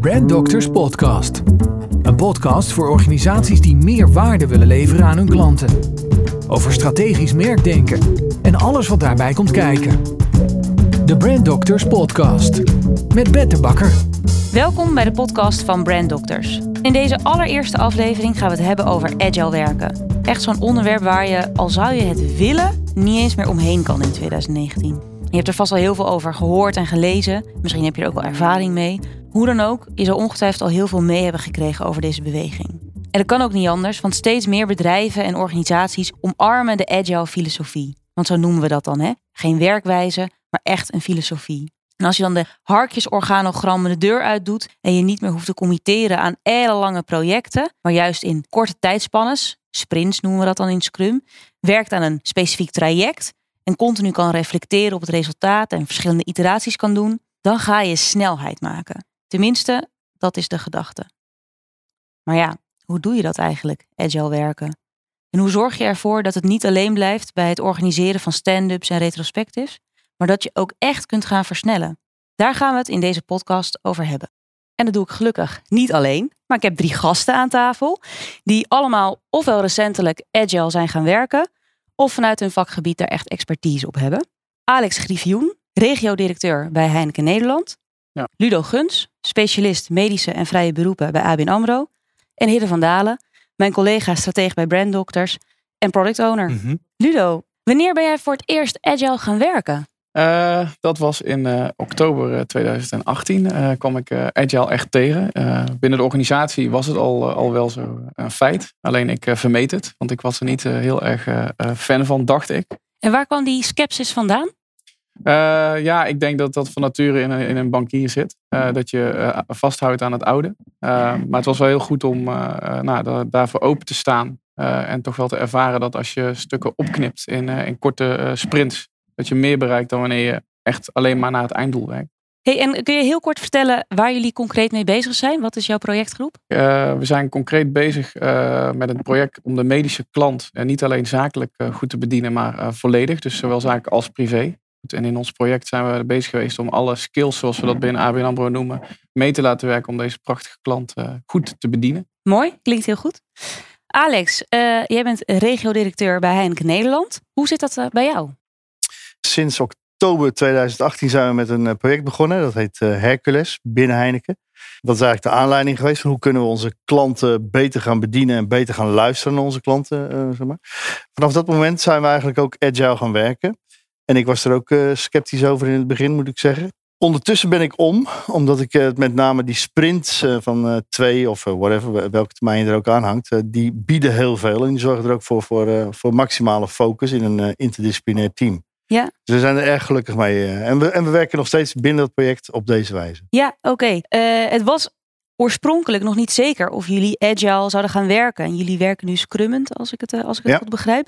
Brand Doctors Podcast. Een podcast voor organisaties die meer waarde willen leveren aan hun klanten. Over strategisch merkdenken en alles wat daarbij komt kijken. De Brand Doctors Podcast. Met Bette Bakker. Welkom bij de podcast van Brand Doctors. In deze allereerste aflevering gaan we het hebben over agile werken. Echt zo'n onderwerp waar je, al zou je het willen, niet eens meer omheen kan in 2019. Je hebt er vast al heel veel over gehoord en gelezen. Misschien heb je er ook wel ervaring mee. Hoe dan ook, je zal ongetwijfeld al heel veel mee hebben gekregen over deze beweging. En dat kan ook niet anders, want steeds meer bedrijven en organisaties omarmen de agile filosofie. Want zo noemen we dat dan, hè? Geen werkwijze, maar echt een filosofie. En als je dan de harkjesorganogrammen de deur uit doet en je niet meer hoeft te committeren aan ellenlange projecten, maar juist in korte tijdspannes, sprints noemen we dat dan in Scrum, werkt aan een specifiek traject en continu kan reflecteren op het resultaat en verschillende iteraties kan doen, dan ga je snelheid maken. Tenminste, dat is de gedachte. Maar ja, hoe doe je dat eigenlijk, agile werken? En hoe zorg je ervoor dat het niet alleen blijft bij het organiseren van stand-ups en retrospectives, maar dat je ook echt kunt gaan versnellen? Daar gaan we het in deze podcast over hebben. En dat doe ik gelukkig niet alleen, maar ik heb drie gasten aan tafel, die allemaal ofwel recentelijk agile zijn gaan werken, of vanuit hun vakgebied daar echt expertise op hebben. Alex Griffioen, regio-directeur bij Heineken Nederland. Ja. Ludo Guns, specialist medische en vrije beroepen bij ABN AMRO. En Hidde van Dalen, mijn collega stratege bij Brand Doctors en product owner. Mhm. Ludo, wanneer ben jij voor het eerst agile gaan werken? Eh, dat was in eh, oktober eh, 2018. eh, kwam ik Agile echt tegen. Binnen de organisatie was het al, al wel zo een feit. Alleen ik vermeed het, want ik was er niet heel erg fan van, dacht ik. En waar kwam die sceptisch vandaan? Eh, ja, ik denk dat dat van nature in een, in een bankier zit. Eh, dat je eh, vasthoudt aan het oude. Maar het was wel heel goed om nou, da- daarvoor open te staan. en toch wel te ervaren dat als je stukken opknipt in, in korte sprints, dat je meer bereikt dan wanneer je echt alleen maar naar het einddoel werkt. Hey, en kun je heel kort vertellen waar jullie concreet mee bezig zijn? Wat is jouw projectgroep? We zijn concreet bezig met een project om de medische klant niet alleen zakelijk goed te bedienen, maar volledig. Dus zowel zakelijk als privé. En in ons project zijn we bezig geweest om alle skills, zoals we dat binnen ABN AMRO noemen, mee te laten werken om deze prachtige klant eh, goed te bedienen. Mooi, klinkt heel goed. Alex, eh, jij bent regio-directeur bij Heineken Nederland. Hoe zit dat eh, bij jou? Sinds oktober 2018 zijn we met een project begonnen. Dat heet Hercules binnen Heineken. Dat is eigenlijk de aanleiding geweest van hoe kunnen we onze klanten beter gaan bedienen en beter gaan luisteren naar onze klanten. eh, zeg maar. Vanaf dat moment zijn we eigenlijk ook agile gaan werken. En ik was er ook eh, sceptisch over in het begin, moet ik zeggen. Ondertussen ben ik om, omdat ik eh, met name die sprints eh, van twee of whatever, welke termijn je er ook aan hangt, die bieden heel veel. En die zorgen er ook voor, voor, voor maximale focus in een interdisciplinair team. Ja. Dus we zijn er erg gelukkig mee. En we, en we werken nog steeds binnen dat project op deze wijze. Ja, oké. Het was oorspronkelijk nog niet zeker of jullie agile zouden gaan werken. En jullie werken nu scrummend, als ik het, als ik het Ja. goed begrijp.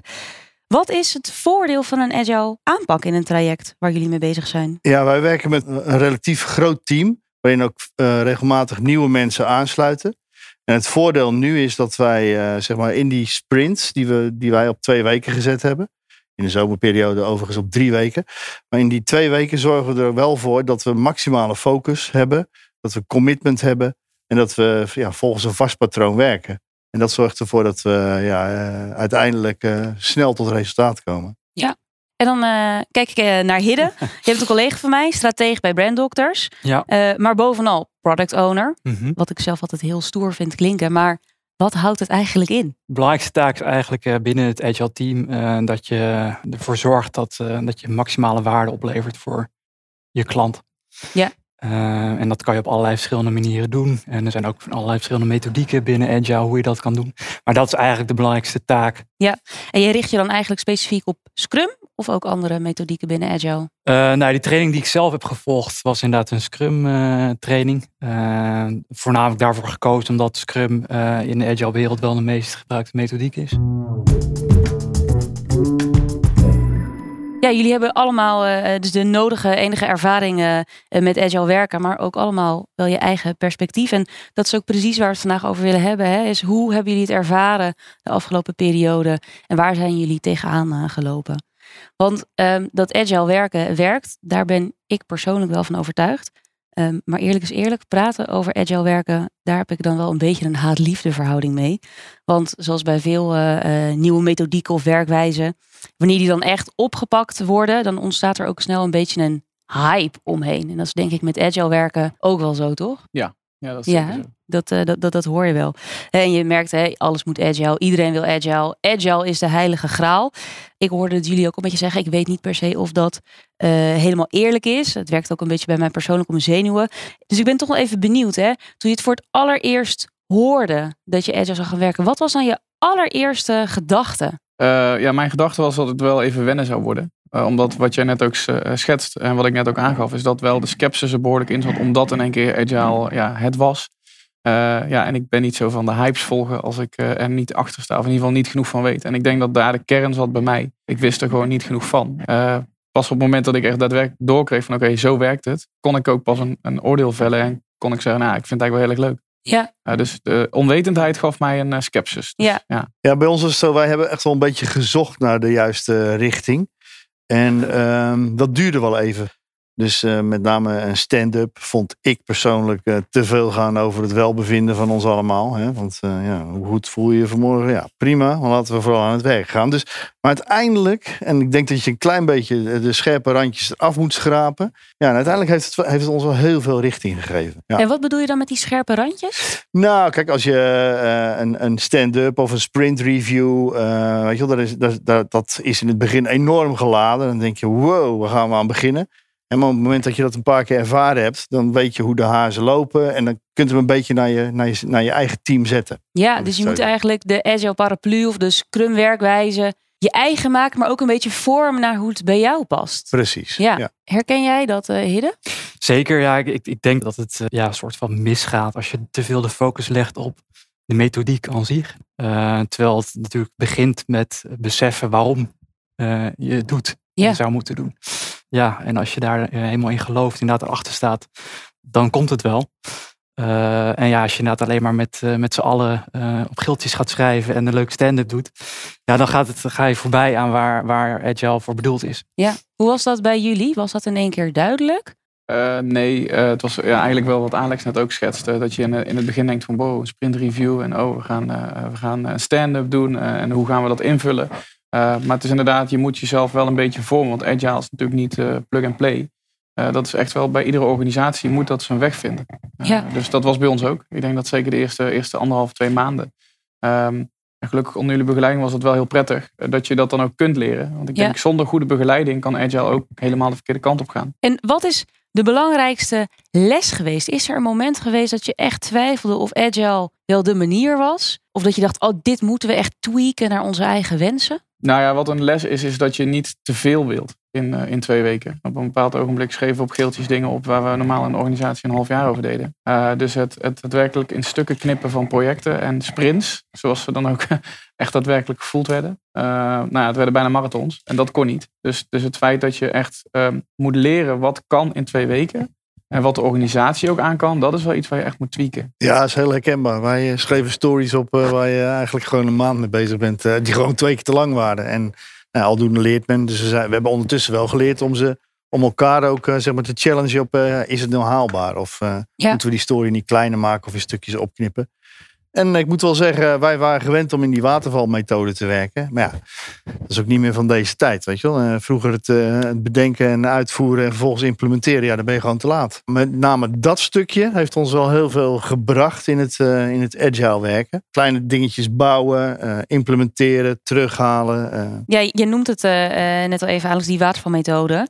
Wat is het voordeel van een agile aanpak in een traject waar jullie mee bezig zijn? Ja, wij werken met een relatief groot team. Waarin ook eh, regelmatig nieuwe mensen aansluiten. En het voordeel nu is dat wij eh, zeg maar in die sprints die, we, die wij op twee weken gezet hebben. In de zomerperiode overigens op drie weken. Maar in die twee weken zorgen we er wel voor dat we maximale focus hebben. Dat we commitment hebben. En dat we ja, volgens een vast patroon werken. En dat zorgt ervoor dat we ja, eh, uiteindelijk eh, snel tot resultaat komen. En dan eh, kijk ik naar Hidde. Je hebt een collega van mij, stratege bij Brand Doctors. Ja. Eh, maar bovenal product owner. Mhm. Wat ik zelf altijd heel stoer vind klinken. Maar wat houdt het eigenlijk in? De belangrijkste taak is eigenlijk eh, binnen het agile team eh, dat je ervoor zorgt dat, eh, dat je maximale waarde oplevert voor je klant. Ja. Eh, en dat kan je op allerlei verschillende manieren doen. En er zijn ook allerlei verschillende methodieken binnen agile hoe je dat kan doen. Maar dat is eigenlijk de belangrijkste taak. En je richt je dan eigenlijk specifiek op Scrum of ook andere methodieken binnen Agile? Eh, nou, die training die ik zelf heb gevolgd was inderdaad een Scrum eh, training. Voornamelijk daarvoor gekozen omdat Scrum in de agile wereld wel de meest gebruikte methodiek is. Ja, jullie hebben allemaal eh, dus de nodige enige ervaringen eh, met Agile werken, maar ook allemaal wel je eigen perspectief. En dat is ook precies waar we het vandaag over willen hebben. Hè, is hoe hebben jullie het ervaren de afgelopen periode en waar zijn jullie tegenaan eh, gelopen? Want ehm, dat Agile werken werkt, daar ben ik persoonlijk wel van overtuigd. Ehm, maar eerlijk is eerlijk, praten over agile werken, daar heb ik dan wel een beetje een haat-liefde verhouding mee. Want zoals bij veel eh, eh, nieuwe methodieken of werkwijzen, wanneer die dan echt opgepakt worden, dan ontstaat er ook snel een beetje een hype omheen. En dat is denk ik met agile werken ook wel zo, toch? Ja, dat is ja, dat, dat, dat, dat hoor je wel. En je merkt, hè, alles moet agile. Iedereen wil agile. Agile is de heilige graal. Ik hoorde het jullie ook een beetje zeggen. Ik weet niet per se of dat uh, helemaal eerlijk is. Het werkt ook een beetje bij mij persoonlijk om mijn zenuwen. Dus ik ben toch wel even benieuwd. Hè? Toen je het voor het allereerst hoorde dat je agile zou gaan werken. Wat was dan je allereerste gedachte? Uh, ja, mijn gedachte was dat het wel even wennen zou worden. Uh, omdat wat jij net ook schetst en wat ik net ook aangaf, is dat wel de skepsis er behoorlijk in zat, omdat in één keer agile ja, het was. Uh, ja, en ik ben niet zo van de hypes volgen als ik uh, er niet achter sta. Of in ieder geval niet genoeg van weet. En ik denk dat daar de kern zat bij mij. Ik wist er gewoon niet genoeg van. Uh, pas op het moment dat ik echt daadwerkelijk doorkreeg van oké, okay, zo werkt het. Kon ik ook pas een, een, oordeel vellen. En kon ik zeggen, nou, ik vind het eigenlijk wel heel erg leuk. Ja. dus de onwetendheid gaf mij een skepsis. Dus, ja. ja. Ja. bij ons is het zo, wij hebben echt wel een beetje gezocht naar de juiste richting. En ehm, dat duurde wel even. Dus uh, met name een stand-up vond ik persoonlijk uh, te veel gaan over het welbevinden van ons allemaal. Hè? Want uh, ja, hoe goed voel je je vanmorgen? Ja, prima, maar laten we vooral aan het werk gaan. Dus, maar uiteindelijk, en ik denk dat je een klein beetje de scherpe randjes eraf moet schrapen. Ja, en uiteindelijk heeft het, heeft het ons wel heel veel richting gegeven. Ja. En wat bedoel je dan met die scherpe randjes? Nou, kijk, als je een, een stand-up of een sprint review, weet je wel, dat is, dat, dat, dat is in het begin enorm geladen. Dan denk je, wow, waar gaan we aan beginnen? En op het moment dat je dat een paar keer ervaren hebt, dan weet je hoe de hazen lopen. En dan kunt je hem een beetje naar je, naar je, naar je eigen team zetten. Ja, dus je moet eigenlijk de agile paraplu of de scrum werkwijze je eigen maken, maar ook een beetje vormen naar hoe het bij jou past. Precies. Ja. ja. Herken jij dat, uh, Hidde? Zeker, ja. Ik, ik denk dat het uh, ja, een soort van misgaat als je te veel de focus legt op de methodiek aan zich. Uh, terwijl het natuurlijk begint met beseffen waarom je het doet. Ja. Je zou moeten doen. Ja, en als je daar helemaal in gelooft, inderdaad erachter staat, dan komt het wel. Uh, en ja, als je inderdaad alleen maar met, uh, met z'n allen uh, op giltjes gaat schrijven en een leuk stand-up doet, ja, dan, gaat het, ga je voorbij aan waar, waar Agile voor bedoeld is. Ja, hoe was dat bij jullie? Was dat in één keer duidelijk? nee, het was ja, eigenlijk wel wat Alex net ook schetste. Dat je in, in het begin denkt van, wow, een sprint review en oh, we gaan, we gaan een stand-up doen en hoe gaan we dat invullen? Uh, maar het is inderdaad, je moet jezelf wel een beetje vormen. Want agile is natuurlijk niet uh, plug and play. Uh, dat is echt wel bij iedere organisatie moet dat zijn weg vinden. Ja. Dus dat was bij ons ook. Ik denk dat zeker de eerste, eerste anderhalf, twee maanden. Um, en gelukkig onder jullie begeleiding was het wel heel prettig dat je dat dan ook kunt leren. Want ik Ja. denk zonder goede begeleiding kan agile ook helemaal de verkeerde kant op gaan. En wat is de belangrijkste les geweest? Is er een moment geweest dat je echt twijfelde of agile wel de manier was? Of dat je dacht, oh, dit moeten we echt tweaken naar onze eigen wensen? Nou ja, wat een les is, is dat je niet te veel wilt in, uh, in twee weken. Op een bepaald ogenblik schreven we op geeltjes dingen op waar we normaal een organisatie een half jaar over deden. Uh, dus het, het daadwerkelijk in stukken knippen van projecten en sprints, zoals ze dan ook echt daadwerkelijk gevoeld werden. Uh, nou ja, het werden bijna marathons en dat kon niet. Dus, dus het feit dat je echt moet leren wat kan in twee weken. En wat de organisatie ook aan kan, dat is wel iets waar je echt moet tweaken. Ja, dat is heel herkenbaar. Wij schreven stories op uh, waar je eigenlijk gewoon een maand mee bezig bent. Uh, die gewoon twee keer te lang waren. En nou, aldoende leert men. Dus we, zijn, we, hebben ondertussen wel geleerd om, ze, om elkaar ook uh, zeg maar te challengen op is het nou haalbaar? Of ja. moeten we die story niet kleiner maken of in stukjes opknippen? En ik moet wel zeggen, wij waren gewend om in die watervalmethode te werken. Maar ja, dat is ook niet meer van deze tijd, weet je wel. Vroeger het, uh, het, bedenken en uitvoeren en vervolgens implementeren, ja, dan ben je gewoon te laat. Met name dat stukje heeft ons wel heel veel gebracht in het, uh, in het agile werken. Kleine dingetjes bouwen, implementeren, terughalen. Ja, je noemt het net al even, Alex, die watervalmethode.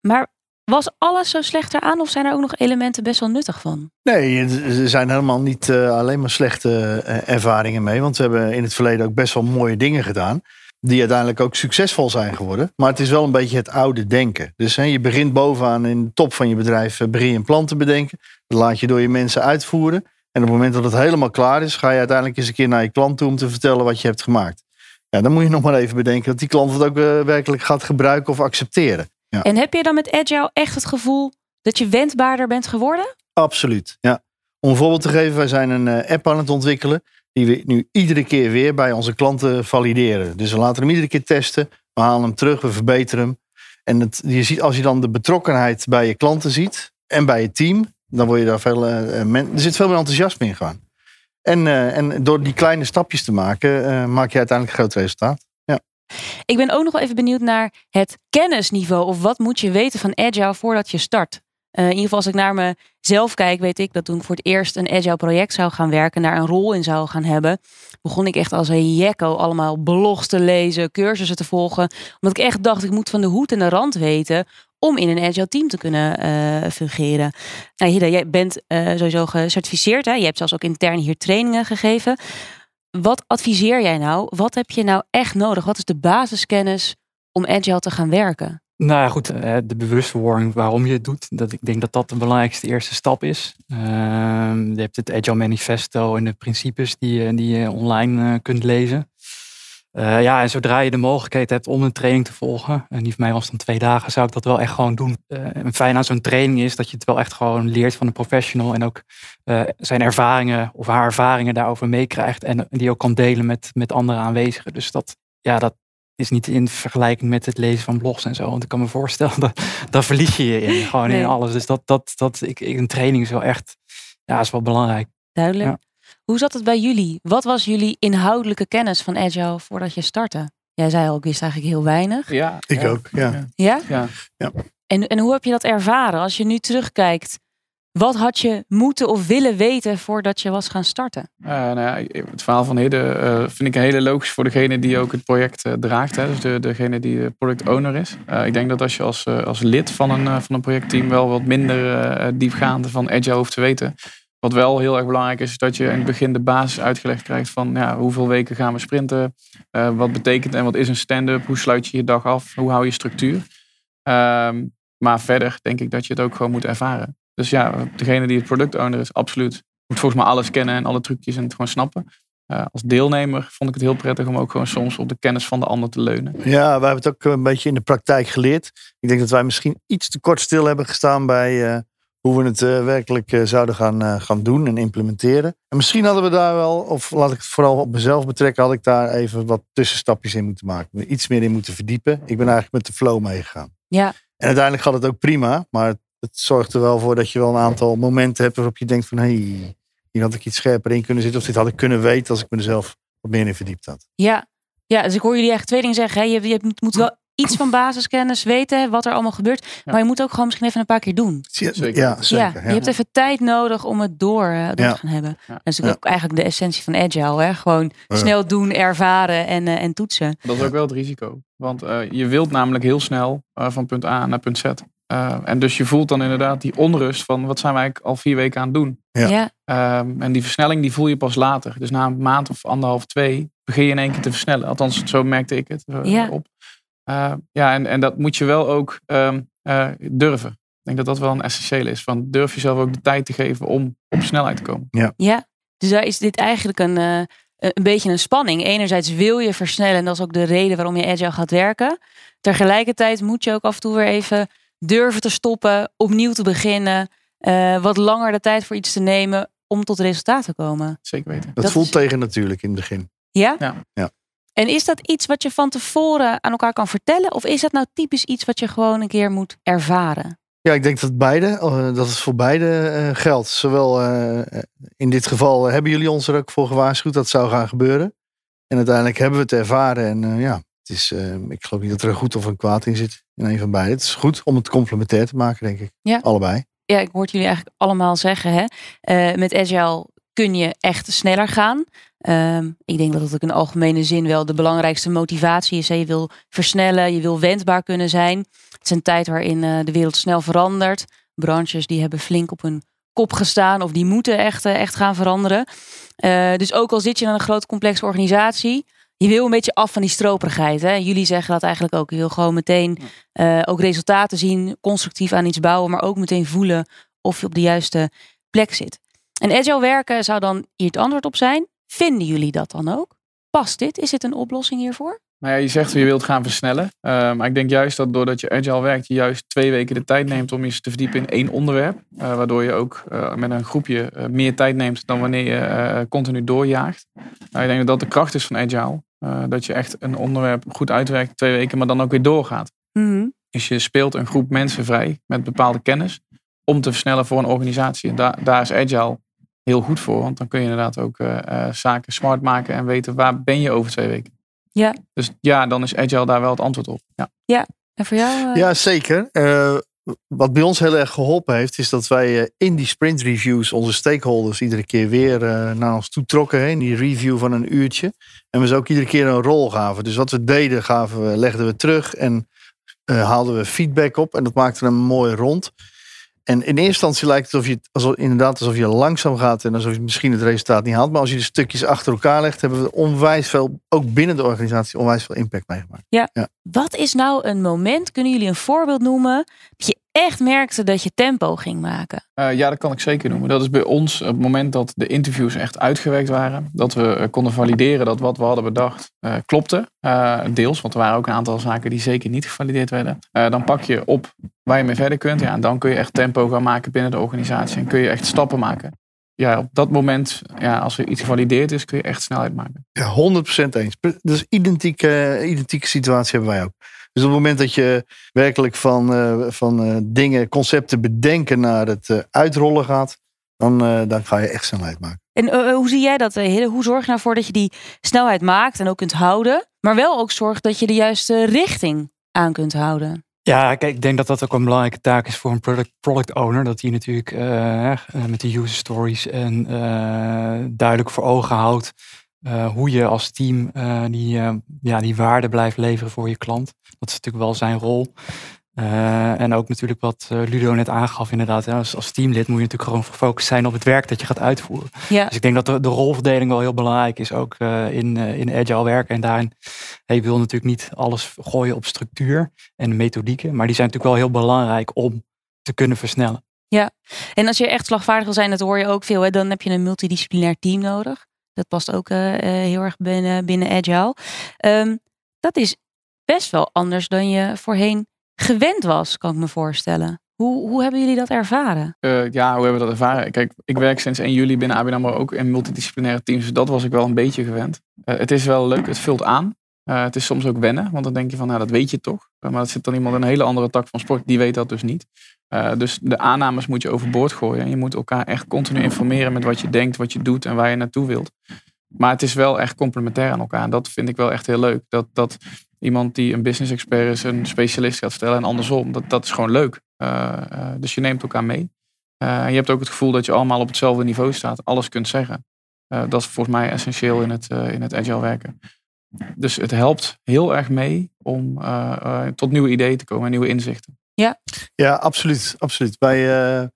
maar was alles zo slecht eraan of zijn er ook nog elementen best wel nuttig van? Nee, er zijn helemaal niet uh, alleen maar slechte uh, ervaringen mee. Want we hebben in het verleden ook best wel mooie dingen gedaan. Die uiteindelijk ook succesvol zijn geworden. Maar het is wel een beetje het oude denken. Dus hè, je begint bovenaan in de top van je bedrijf. Uh, begin je een plan te bedenken. Dat laat je door je mensen uitvoeren. En op het moment dat het helemaal klaar is. Ga je uiteindelijk eens een keer naar je klant toe om te vertellen wat je hebt gemaakt. Ja, dan moet je nog maar even bedenken dat die klant het ook werkelijk gaat gebruiken of accepteren. Ja. En heb je dan met Agile echt het gevoel dat je wendbaarder bent geworden? Absoluut, ja. Om een voorbeeld te geven, wij zijn een app aan het ontwikkelen. Die we nu iedere keer weer bij onze klanten valideren. Dus we laten hem iedere keer testen. We halen hem terug, we verbeteren hem. En het, je ziet, als je dan de betrokkenheid bij je klanten ziet. en bij je team. Dan word je daar veel. eh, eh, men, er zit veel meer enthousiasme in gewoon. En, eh, en door die kleine stapjes te maken, eh, maak je uiteindelijk een groot resultaat. Ik ben ook nog wel even benieuwd naar het kennisniveau. Of wat moet je weten van Agile voordat je start? Eh, in ieder geval als ik naar mezelf kijk, weet ik dat toen ik voor het eerst een Agile project zou gaan werken, daar een rol in zou gaan hebben, begon ik echt als een jekko allemaal blogs te lezen, cursussen te volgen. Omdat ik echt dacht, ik moet van de hoed en de rand weten om in een Agile team te kunnen eh, fungeren. Nou, jij bent eh, sowieso gecertificeerd. Hè? Je hebt zelfs ook intern hier trainingen gegeven. Wat adviseer jij nou? Wat heb je nou echt nodig? Wat is de basiskennis om Agile te gaan werken? Nou ja, goed, eh, de bewustwording waarom je het doet. Dat, ik denk dat dat de belangrijkste eerste stap is. Ehm, je hebt het Agile Manifesto en de principes die, die je online eh, kunt lezen. Eh, ja, en zodra je de mogelijkheid hebt om een training te volgen, en die voor mij was dan twee dagen, zou ik dat wel echt gewoon doen. Eh en fijn aan zo'n training is dat je het wel echt gewoon leert van een professional en ook eh, zijn ervaringen of haar ervaringen daarover meekrijgt en die ook kan delen met, met andere aanwezigen. Dus dat, ja, dat is niet in vergelijking met het lezen van blogs en zo. Want ik kan me voorstellen, dat, daar verlies je je in, gewoon Nee. in alles. Dus dat, dat, dat ik, ik- een training is wel echt, ja, is wel belangrijk. Duidelijk. Ja. Hoe zat het bij jullie? Wat was jullie inhoudelijke kennis van Agile voordat je startte? Jij zei al, ik wist eigenlijk heel weinig. Ja, Ik ja, ook, ja. Ja? ja. En, en hoe heb je dat ervaren? Als je nu terugkijkt, wat had je moeten of willen weten voordat je was gaan starten? Eh, nou ja, het verhaal van Hidde eh, vind ik een hele logisch voor degene die ook het project eh, draagt. Hè? Dus de, degene die de product owner is. Eh, ik denk dat als je als, als lid van een, van een projectteam wel wat minder diepgaande van Agile hoeft te weten. Wat wel heel erg belangrijk is, is dat je in het begin de basis uitgelegd krijgt van ja, hoeveel weken gaan we sprinten. Eh, wat betekent en wat is een stand-up? Hoe sluit je je dag af? Hoe hou je structuur? Ehm, maar verder denk ik dat je het ook gewoon moet ervaren. Dus ja, degene die het product owner is, absoluut. Moet volgens mij alles kennen en alle trucjes en het gewoon snappen. Eh, als deelnemer vond ik het heel prettig om ook gewoon soms op de kennis van de ander te leunen. Ja, wij hebben het ook een beetje in de praktijk geleerd. Ik denk dat wij misschien iets te kort stil hebben gestaan bij eh, hoe we het eh, werkelijk eh, zouden gaan, eh, gaan doen en implementeren. En misschien hadden we daar wel, of laat ik het vooral op mezelf betrekken, had ik daar even wat tussenstapjes in moeten maken. Iets meer in moeten verdiepen. Ik ben eigenlijk met de flow meegegaan. Ja. En uiteindelijk gaat het ook prima, maar het, het zorgt er wel voor dat je wel een aantal momenten hebt waarop je denkt van hé, hey, hier had ik iets scherper in kunnen zitten of dit had ik kunnen weten als ik me er zelf wat meer in verdiept had. Ja, ja dus ik hoor jullie echt twee dingen zeggen. Hè? Je, je moet wel iets van basiskennis weten, wat er allemaal gebeurt. Maar je moet ook gewoon misschien even een paar keer doen. Zeker. Ja, zeker. ja, je hebt even tijd nodig om het door, eh, door Ja. te gaan hebben. Ja. Dat is natuurlijk ook eigenlijk de essentie van agile. Hè? Gewoon snel doen, ervaren en, eh, en toetsen. Dat is ook wel het risico. Want eh, je wilt namelijk heel snel van punt A naar punt Z. Eh, en dus je voelt dan inderdaad die onrust van wat zijn we eigenlijk al vier weken aan het doen. Ja. Ja. Ehm, en die versnelling die voel je pas later. Dus na een maand of anderhalf, twee begin je in één keer te versnellen. Althans, zo merkte ik het Ja. op. Eh, ja, en, en dat moet je wel ook ehm, eh, durven. Ik denk dat dat wel een essentieel is. Van durf jezelf ook de tijd te geven om op snelheid te komen. Ja, dus daar is dit eigenlijk een, eh, een beetje een spanning. Enerzijds wil je versnellen en dat is ook de reden waarom je agile gaat werken. Tegelijkertijd moet je ook af en toe weer even durven te stoppen, opnieuw te beginnen, eh, wat langer de tijd voor iets te nemen om tot resultaat te komen. Zeker weten. Dat, Dat voelt is- tegen natuurlijk in het begin. Ja? Ja. Ja. En is dat iets wat je van tevoren aan elkaar kan vertellen? Of is dat nou typisch iets wat je gewoon een keer moet ervaren? Ja, ik denk dat beide, eh, dat het voor beide eh, geldt. Zowel eh, in dit geval hebben jullie ons er ook voor gewaarschuwd dat het zou gaan gebeuren. En uiteindelijk hebben we het ervaren. En ja, het is, ik geloof niet dat er een goed of een kwaad in zit. In een van beide. Het is goed om het complementair te maken, denk ik. Ja. Allebei. ja, ik hoor jullie eigenlijk allemaal zeggen, hè? met Agile kun je echt sneller gaan. Ehm, ik denk dat het ook in algemene zin wel de belangrijkste motivatie is. Hè? Je wil versnellen, je wil wendbaar kunnen zijn. Het is een tijd waarin eh, de wereld snel verandert. Branches die hebben flink op hun kop gestaan of die moeten echt, eh, echt gaan veranderen. Eh, dus ook al zit je in een grote complexe organisatie, je wil een beetje af van die stroperigheid. Hè? Jullie zeggen dat eigenlijk ook. Je wil gewoon meteen ook resultaten zien, constructief aan iets bouwen, maar ook meteen voelen of je op de juiste plek zit. En agile werken zou dan hier het antwoord op zijn. Vinden jullie dat dan ook? Past dit? Is dit een oplossing hiervoor? Nou ja, je zegt je wilt gaan versnellen. Eh, maar ik denk juist dat doordat je agile werkt, je juist twee weken de tijd neemt om je te verdiepen in één onderwerp. Eh, waardoor je ook eh, met een groepje meer tijd neemt dan wanneer je continu doorjaagt. Nou, ik denk dat dat de kracht is van agile. Dat je echt een onderwerp goed uitwerkt twee weken, maar dan ook weer doorgaat. Dus je speelt een groep mensen vrij met bepaalde kennis. om te versnellen voor een organisatie. En daar is Agile heel goed voor. Want dan kun je inderdaad ook uh, zaken smart maken en weten waar ben je over twee weken. Ja. Dus ja, dan is Agile daar wel het antwoord op. Ja, ja. en voor jou? Uh... Ja, zeker. Uh, wat bij ons heel erg geholpen heeft, is dat wij in die sprint reviews onze stakeholders iedere keer weer naar ons toe trokken. In die review van een uurtje. En we ze ook iedere keer een rol gaven. Dus wat we deden, gaven we, legden we terug en haalden we feedback op. En dat maakte een mooi rond. En in eerste instantie lijkt het alsof je, alsof, inderdaad alsof je langzaam gaat en alsof je misschien het resultaat niet haalt. Maar als je de stukjes achter elkaar legt, hebben we onwijs veel, ook binnen de organisatie, onwijs veel impact meegemaakt. Ja. ja. Wat is nou een moment, kunnen jullie een voorbeeld noemen, dat je echt merkte dat je tempo ging maken? Uh, ja, dat kan ik zeker noemen. Dat is bij ons het moment dat de interviews echt uitgewerkt waren. Dat we eh, konden valideren dat wat we hadden bedacht uh, klopte. Uh, deels, want er waren ook een aantal zaken die zeker niet gevalideerd werden. dan pak je op waar je mee verder kunt. Ja, en dan kun je echt tempo gaan maken binnen de organisatie. En kun je echt stappen maken. Ja, op dat moment, ja, als er iets gevalideerd is, kun je echt snelheid maken. Ja, 100% eens. Dus identieke, identieke situatie hebben wij ook. Dus op het moment dat je werkelijk van, uh, van uh, dingen, concepten bedenken naar het uh, uitrollen gaat, dan, dan ga je echt snelheid maken. En hoe zie jij dat, Hille? Hoe zorg je nou voor dat je die snelheid maakt en ook kunt houden, maar wel ook zorgt dat je de juiste richting aan kunt houden? Ja, kijk, ik denk dat dat ook een belangrijke taak is voor een product, product owner. Dat hij natuurlijk met de user stories en duidelijk voor ogen houdt hoe je als team die, ja, die waarde blijft leveren voor je klant. Dat is natuurlijk wel zijn rol. En ook natuurlijk wat Ludo net aangaf, inderdaad. Hè, als, als teamlid moet je natuurlijk gewoon gefocust zijn op het werk dat je gaat uitvoeren. Ja. Dus ik denk dat de, de rolverdeling wel heel belangrijk is, ook in, in agile werken. En daarin, hey, je wil natuurlijk niet alles gooien op structuur en methodieken, maar die zijn natuurlijk wel heel belangrijk om te kunnen versnellen. Ja, en als je echt slagvaardig wil zijn, dat hoor je ook veel, hè, dan heb je een multidisciplinair team nodig. Dat past ook heel erg binnen, binnen Agile. Um, dat is best wel anders dan je voorheen gewend was, kan ik me voorstellen. Hoe, hoe hebben jullie dat ervaren? Uh, ja, hoe hebben we dat ervaren? Kijk, ik werk sinds 1 juli binnen ABN ook in multidisciplinaire teams. Dus dat was ik wel een beetje gewend. Uh, het is wel leuk, het vult aan. Uh, het is soms ook wennen, want dan denk je van, nou dat weet je toch. maar er zit dan iemand in een hele andere tak van sport, die weet dat dus niet. Dus de aannames moet je overboord gooien. En je moet elkaar echt continu informeren met wat je denkt, wat je doet en waar je naartoe wilt. Maar het is wel echt complementair aan elkaar. En dat vind ik wel echt heel leuk. Dat, dat iemand die een business expert is, een specialist gaat vertellen en andersom. Dat, dat is gewoon leuk. Uh, dus je neemt elkaar mee. en je hebt ook het gevoel dat je allemaal op hetzelfde niveau staat. Alles kunt zeggen. dat is volgens mij essentieel in het, in het agile werken. Dus het helpt heel erg mee om tot nieuwe ideeën te komen en nieuwe inzichten. Ja, ja absoluut. absoluut. Bij, uh,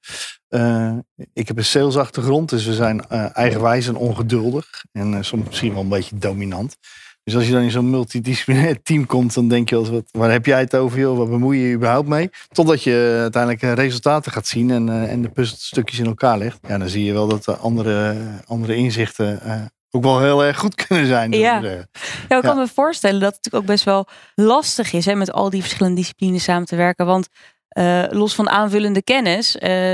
uh, ik heb een salesachtergrond, dus we zijn uh, eigenwijs en ongeduldig. En soms misschien wel een beetje dominant. Dus als je dan in zo'n multidisciplinair team komt, dan denk je wel wat, waar heb jij het over, joh? Wat bemoei je je überhaupt mee? Totdat je uiteindelijk resultaten gaat zien en, en de puzzelstukjes in elkaar legt. Ja, dan zie je wel dat er andere, andere inzichten ook wel heel erg goed kunnen zijn. Ja. ja, ik kan me voorstellen dat het natuurlijk ook best wel lastig is hè, met al die verschillende disciplines samen te werken. Want uh, los van aanvullende kennis,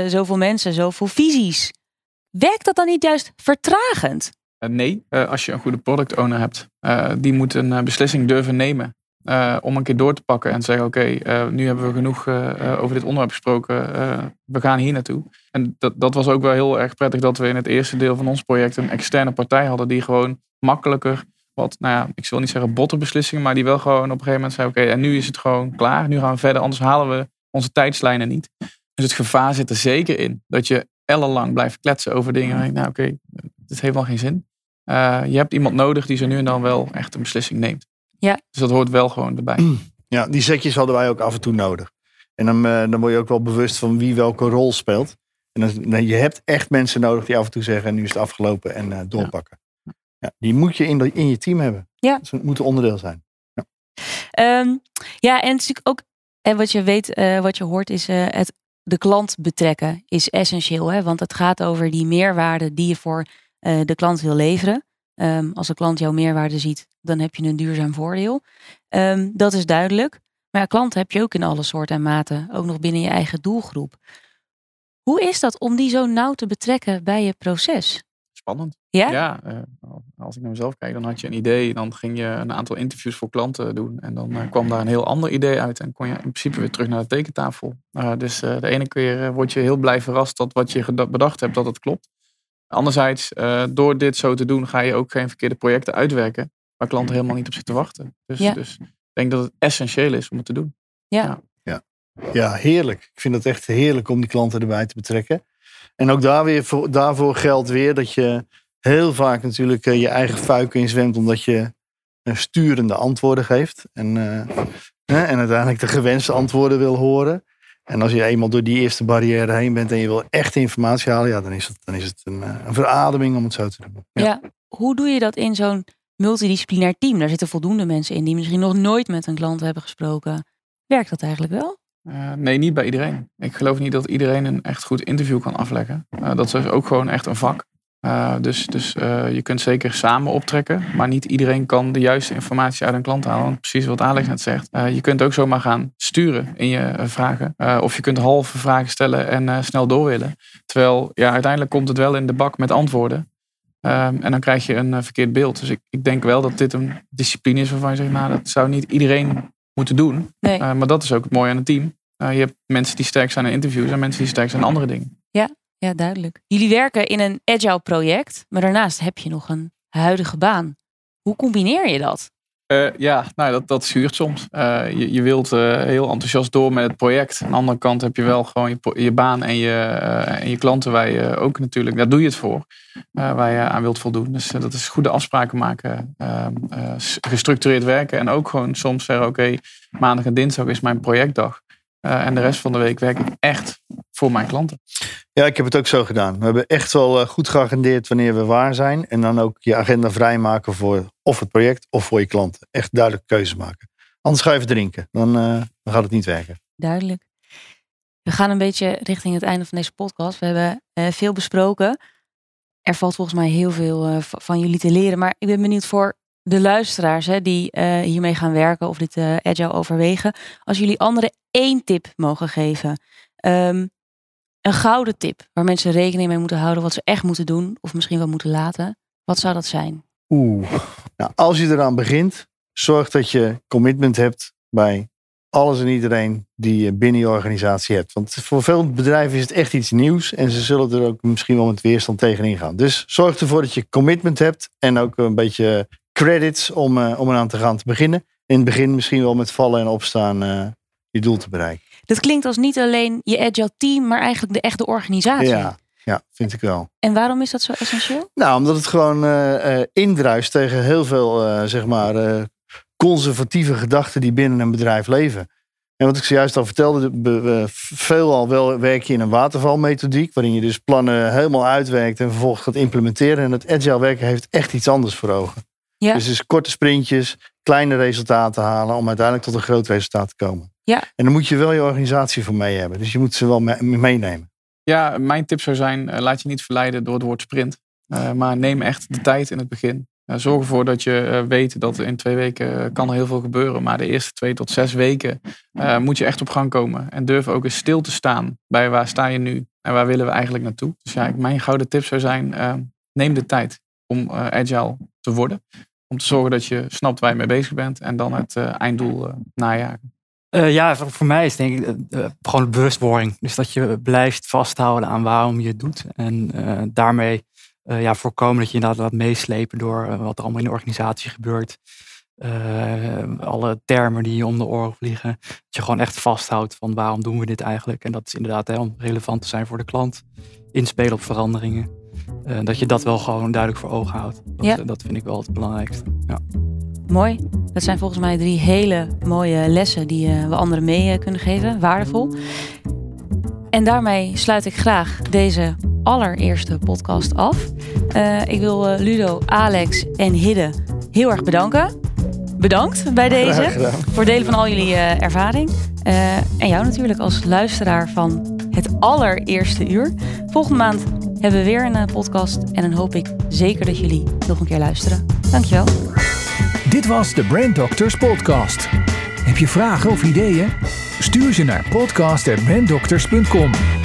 zoveel mensen, zoveel visies. Werkt dat dan niet juist vertragend? Uh, nee, als je een goede product owner hebt, die moet een beslissing durven nemen. Om een keer door te pakken en te zeggen: Oké, nu hebben we genoeg over dit onderwerp gesproken. we gaan hier naartoe. En dat, dat was ook wel heel erg prettig dat we in het eerste deel van ons project een externe partij hadden die gewoon makkelijker, wat, nou ja, ik wil niet zeggen botte beslissingen, maar die wel gewoon op een gegeven moment zei: Oké, en nu is het gewoon klaar. Nu gaan we verder, anders halen we onze tijdslijnen niet. Dus het gevaar zit er zeker in dat je ellenlang blijft kletsen over dingen. En nou, oké, okay, dit heeft wel geen zin. je hebt iemand nodig die zo nu en dan wel echt een beslissing neemt. Ja. Dus dat hoort wel gewoon erbij. Ja, die zetjes hadden wij ook af en toe nodig. En dan, uh, dan word je ook wel bewust van wie welke rol speelt. En dan, je hebt echt mensen nodig die af en toe zeggen: nu is het afgelopen en uh, doorpakken. Ja. ja. die moet je in, de, in je team hebben. Ja. Dus het moet onderdeel zijn. Ja, um, ja en natuurlijk ook, en wat je weet, uh, wat je hoort, is het de klant betrekken is essentieel. Hè? Want het gaat over die meerwaarde die je voor de klant wil leveren. Um, als de klant jouw meerwaarde ziet, dan heb je een duurzaam voordeel. Um, dat is duidelijk. Maar ja, klanten heb je ook in alle soorten en maten, ook nog binnen je eigen doelgroep. Hoe is dat om die zo nauw te betrekken bij je proces? Spannend. Ja? Ja, eh, als ik naar mezelf kijk, dan had je een idee. Dan ging je een aantal interviews voor klanten doen. En dan eh, kwam daar een heel ander idee uit. En kon je in principe weer terug naar de tekentafel. Uh, dus uh, de ene keer word je heel blij verrast dat wat je bedacht hebt, dat het klopt. Anderzijds, door dit zo te doen, ga je ook geen verkeerde projecten uitwerken. Waar klanten helemaal niet op zitten te wachten. Dus, Ja. dus ik denk dat het essentieel is om het te doen. Ja. Ja. Ja, heerlijk. Ik vind het echt heerlijk om die klanten erbij te betrekken. En ook daar weer voor, daarvoor geldt weer dat je heel vaak natuurlijk eh, je eigen fuiken inzwemt. Omdat je eh, sturende antwoorden geeft. En, eh, en uiteindelijk de gewenste antwoorden wil horen. En als je eenmaal door die eerste barrière heen bent en je wil echt informatie halen. Ja, dan is het, dan is het een, een verademing om het zo te doen. Ja. Hoe doe je dat in zo'n multidisciplinair team? Daar zitten voldoende mensen in die misschien nog nooit met een klant hebben gesproken. Werkt dat eigenlijk wel? Uh, nee, niet bij iedereen. Ik geloof niet dat iedereen een echt goed interview kan afleggen. Uh, dat is ook gewoon echt een vak. Uh, dus dus je kunt zeker samen optrekken, maar niet iedereen kan de juiste informatie uit een klant halen. Want precies wat Alex net zegt. je kunt ook zomaar gaan sturen in je vragen. of je kunt halve vragen stellen en snel door willen. Terwijl ja, uiteindelijk komt het wel in de bak met antwoorden. Um, en dan krijg je een verkeerd beeld. Dus ik, ik denk wel dat dit een discipline is waarvan je zegt, nou, dat zou niet iedereen moeten doen. Nee. Uh, maar dat is ook het mooie aan het team. Uh, je hebt mensen die sterk zijn in interviews en mensen die sterk zijn in andere dingen. Ja, ja, duidelijk. Jullie werken in een agile project, maar daarnaast heb je nog een huidige baan. Hoe combineer je dat? Uh, ja, nou, dat, dat schuurt soms. je, je wilt heel enthousiast door met het project. Aan de andere kant heb je wel gewoon je, je baan en je, en je klanten waar je ook natuurlijk, daar doe je het voor, waar je aan wilt voldoen. Dus dat is goede afspraken maken, ehm, gestructureerd werken en ook gewoon soms zeggen, oké, okay, maandag en dinsdag is mijn projectdag. Uh, en de rest van de week werk ik echt voor mijn klanten. Ja, ik heb het ook zo gedaan. We hebben echt wel uh, goed geagendeerd wanneer we waar zijn. En dan ook je agenda vrijmaken voor of het project of voor je klanten. Echt duidelijk keuzes maken. Anders ga je even drinken. Dan, uh, dan gaat het niet werken. Duidelijk. We gaan een beetje richting het einde van deze podcast. We hebben veel besproken. Er valt volgens mij heel veel van jullie te leren. Maar ik ben benieuwd voor de luisteraars hè, die uh, hiermee gaan werken of dit agile overwegen. Als jullie anderen één tip mogen geven. Um, een gouden tip waar mensen rekening mee moeten houden. Wat ze echt moeten doen of misschien wel moeten laten. Wat zou dat zijn? Oeh. Nou, als je eraan begint, zorg dat je commitment hebt bij alles en iedereen die je binnen je organisatie hebt. Want voor veel bedrijven is het echt iets nieuws. En ze zullen er ook misschien wel met weerstand tegenin gaan. Dus zorg ervoor dat je commitment hebt. En ook een beetje credits om, uh, om eraan te gaan te beginnen. In het begin misschien wel met vallen en opstaan uh, je doel te bereiken. Dat klinkt als niet alleen je agile team, maar eigenlijk de echte organisatie. Ja, ja vind ik wel. En waarom is dat zo essentieel? Nou, omdat het gewoon uh, indruist tegen heel veel, zeg maar, conservatieve gedachten die binnen een bedrijf leven. En wat ik zojuist al vertelde, veelal wel werk je in een watervalmethodiek, waarin je dus plannen helemaal uitwerkt en vervolgens gaat implementeren. En het agile werken heeft echt iets anders voor ogen. Ja. Dus, dus korte sprintjes, kleine resultaten halen om uiteindelijk tot een groot resultaat te komen. Ja. En dan moet je wel je organisatie voor mee hebben. Dus je moet ze wel me meenemen. Ja, mijn tip zou zijn, uh, laat je niet verleiden door het woord sprint. Uh, maar neem echt de tijd in het begin. Uh, zorg ervoor dat je weet dat in twee weken kan er heel veel gebeuren. Maar de eerste twee tot zes weken moet je echt op gang komen. En durf ook eens stil te staan bij waar sta je nu en waar willen we eigenlijk naartoe. Dus ja, mijn gouden tip zou zijn, neem de tijd om agile te worden. Om te zorgen dat je snapt waar je mee bezig bent en dan het uh, einddoel uh, najagen. Uh, ja, voor, mij is denk ik gewoon de bewustwording. Dus dat je blijft vasthouden aan waarom je het doet. En daarmee ja, voorkomen dat je inderdaad laat meeslepen door wat er allemaal in de organisatie gebeurt. alle termen die je om de oren vliegen. Dat je gewoon echt vasthoudt van waarom doen we dit eigenlijk. En dat is inderdaad om relevant te zijn voor de klant. Inspelen op veranderingen. Uh, dat je dat wel gewoon duidelijk voor ogen houdt. Dat, ja. dat vind ik wel het belangrijkste. Ja. Mooi. Dat zijn volgens mij drie hele mooie lessen die uh, we anderen mee uh, kunnen geven. Waardevol. En daarmee sluit ik graag deze allereerste podcast af. ik wil Ludo, Alex en Hidde heel erg bedanken. Bedankt bij deze. Voor het delen van al jullie ervaring. en jou natuurlijk als luisteraar van het allereerste uur. Volgende maand hebben we weer een podcast. En dan hoop ik zeker dat jullie nog een keer luisteren. Dankjewel. Dit was de Brand Doctors podcast. Heb je vragen of ideeën? Stuur ze naar podcast.brandoctors.com.